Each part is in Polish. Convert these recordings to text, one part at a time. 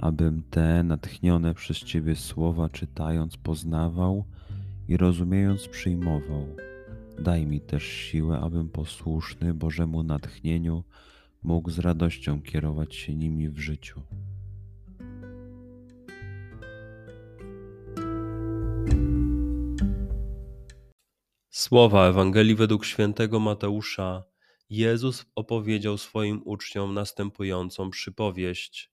abym te natchnione przez Ciebie słowa czytając poznawał i rozumiejąc przyjmował. Daj mi też siłę, abym posłuszny Bożemu natchnieniu mógł z radością kierować się nimi w życiu. Słowa Ewangelii według świętego Mateusza Jezus opowiedział swoim uczniom następującą przypowieść.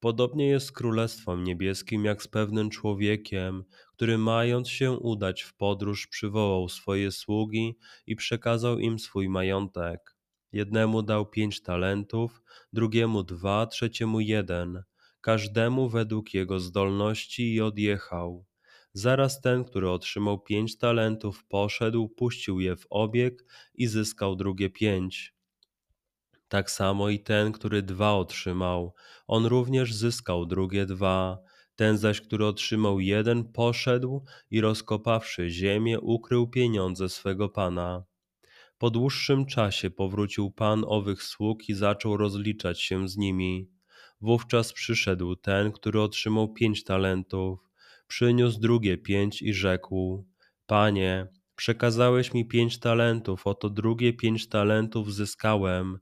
Podobnie jest z Królestwem Niebieskim jak z pewnym człowiekiem, który mając się udać w podróż przywołał swoje sługi i przekazał im swój majątek. Jednemu dał pięć talentów, drugiemu dwa, trzeciemu jeden, każdemu według jego zdolności i odjechał. Zaraz ten, który otrzymał pięć talentów, poszedł, puścił je w obieg i zyskał drugie pięć. Tak samo i ten, który dwa otrzymał, on również zyskał drugie dwa. Ten zaś, który otrzymał jeden, poszedł i rozkopawszy ziemię, ukrył pieniądze swego pana. Po dłuższym czasie powrócił pan owych sług i zaczął rozliczać się z nimi. Wówczas przyszedł ten, który otrzymał pięć talentów, przyniósł drugie pięć i rzekł: Panie, przekazałeś mi pięć talentów, oto drugie pięć talentów zyskałem.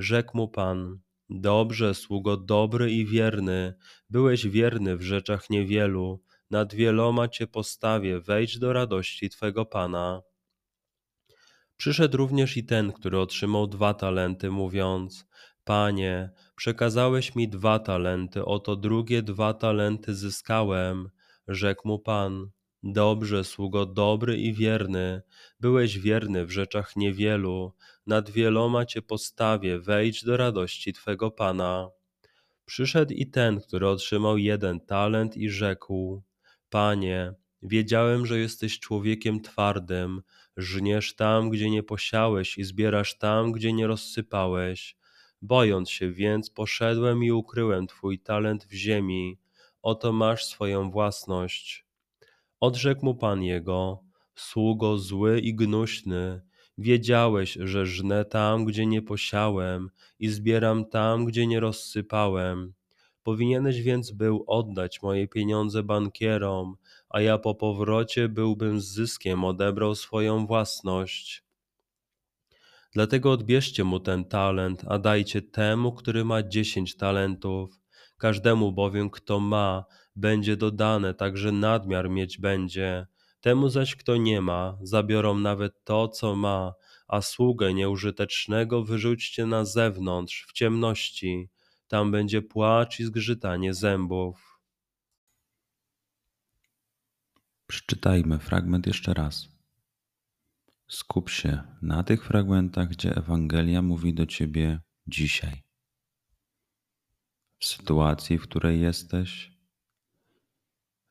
Rzekł mu Pan: Dobrze, sługo dobry i wierny, byłeś wierny w rzeczach niewielu, nad wieloma cię postawię, wejdź do radości twego Pana. Przyszedł również i ten, który otrzymał dwa talenty, mówiąc: Panie, przekazałeś mi dwa talenty, oto drugie dwa talenty zyskałem. Rzekł mu Pan: Dobrze, sługo dobry i wierny, byłeś wierny w rzeczach niewielu, nad wieloma cię postawię, wejdź do radości twego Pana. Przyszedł i ten, który otrzymał jeden talent i rzekł: Panie, wiedziałem, że jesteś człowiekiem twardym, żniesz tam, gdzie nie posiałeś i zbierasz tam, gdzie nie rozsypałeś. Bojąc się więc, poszedłem i ukryłem twój talent w ziemi. Oto masz swoją własność. Odrzekł mu pan jego: Sługo zły i gnuśny, wiedziałeś, że żnę tam, gdzie nie posiałem i zbieram tam, gdzie nie rozsypałem. Powinieneś więc był oddać moje pieniądze bankierom, a ja po powrocie byłbym z zyskiem odebrał swoją własność. Dlatego odbierzcie mu ten talent, a dajcie temu, który ma dziesięć talentów. Każdemu bowiem, kto ma, będzie dodane, także nadmiar mieć będzie. Temu zaś, kto nie ma, zabiorą nawet to, co ma, a sługę nieużytecznego wyrzućcie na zewnątrz, w ciemności. Tam będzie płacz i zgrzytanie zębów. Przeczytajmy fragment jeszcze raz. Skup się na tych fragmentach, gdzie Ewangelia mówi do ciebie dzisiaj. W sytuacji, w której jesteś,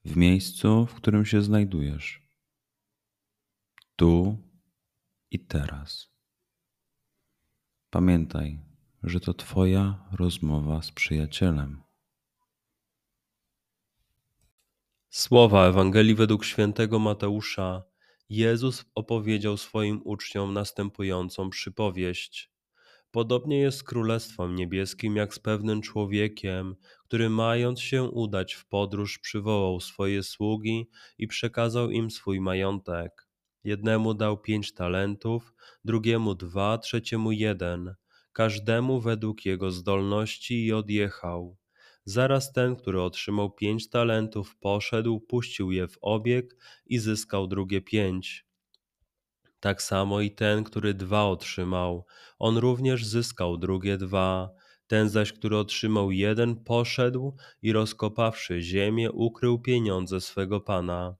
w miejscu, w którym się znajdujesz, tu i teraz. Pamiętaj, że to Twoja rozmowa z przyjacielem. Słowa Ewangelii według świętego Mateusza Jezus opowiedział swoim uczniom następującą przypowieść. Podobnie jest z Królestwem Niebieskim jak z pewnym człowiekiem, który mając się udać w podróż przywołał swoje sługi i przekazał im swój majątek. Jednemu dał pięć talentów, drugiemu dwa, trzeciemu jeden, każdemu według jego zdolności i odjechał. Zaraz ten, który otrzymał pięć talentów, poszedł, puścił je w obieg i zyskał drugie pięć. Tak samo i ten, który dwa otrzymał, on również zyskał drugie dwa. Ten zaś, który otrzymał jeden, poszedł i rozkopawszy ziemię, ukrył pieniądze swego pana.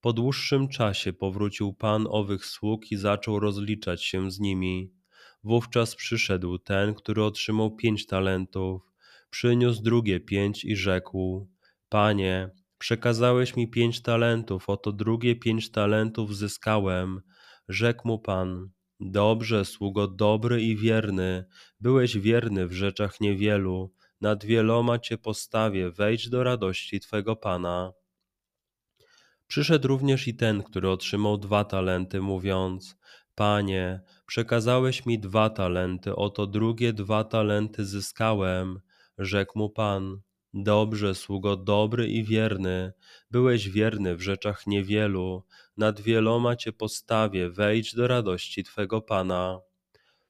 Po dłuższym czasie powrócił pan owych sług i zaczął rozliczać się z nimi. Wówczas przyszedł ten, który otrzymał pięć talentów, przyniósł drugie pięć i rzekł: Panie, Przekazałeś mi pięć talentów, oto drugie pięć talentów zyskałem. Rzekł mu Pan, dobrze, sługo dobry i wierny, byłeś wierny w rzeczach niewielu, nad wieloma Cię postawię, wejdź do radości Twego Pana. Przyszedł również i ten, który otrzymał dwa talenty, mówiąc: Panie, przekazałeś mi dwa talenty, oto drugie dwa talenty zyskałem. Rzekł mu Pan: Dobrze, sługo dobry i wierny, byłeś wierny w rzeczach niewielu, nad wieloma cię postawię, wejdź do radości twego Pana.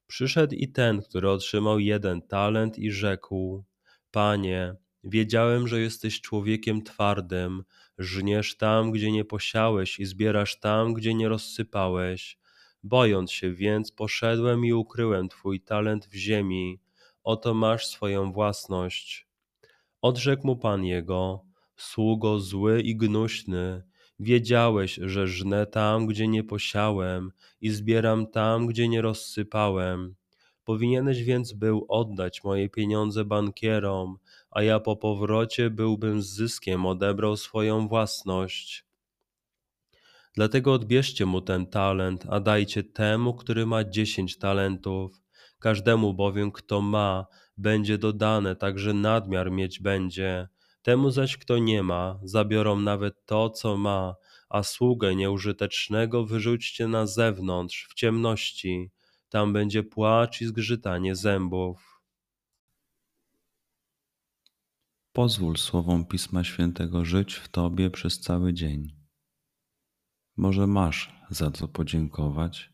Przyszedł i ten, który otrzymał jeden talent i rzekł: Panie, wiedziałem, że jesteś człowiekiem twardym, żniesz tam, gdzie nie posiałeś i zbierasz tam, gdzie nie rozsypałeś. Bojąc się więc, poszedłem i ukryłem twój talent w ziemi. Oto masz swoją własność. Odrzekł mu pan jego: Sługo zły i gnuśny, wiedziałeś, że żnę tam, gdzie nie posiałem i zbieram tam, gdzie nie rozsypałem. Powinieneś więc był oddać moje pieniądze bankierom, a ja po powrocie byłbym z zyskiem odebrał swoją własność. Dlatego odbierzcie mu ten talent, a dajcie temu, który ma dziesięć talentów. Każdemu bowiem, kto ma, będzie dodane, także nadmiar mieć będzie. Temu zaś, kto nie ma, zabiorą nawet to, co ma, a sługę nieużytecznego wyrzućcie na zewnątrz, w ciemności. Tam będzie płacz i zgrzytanie zębów. Pozwól słowom Pisma Świętego żyć w Tobie przez cały dzień. Może masz za co podziękować,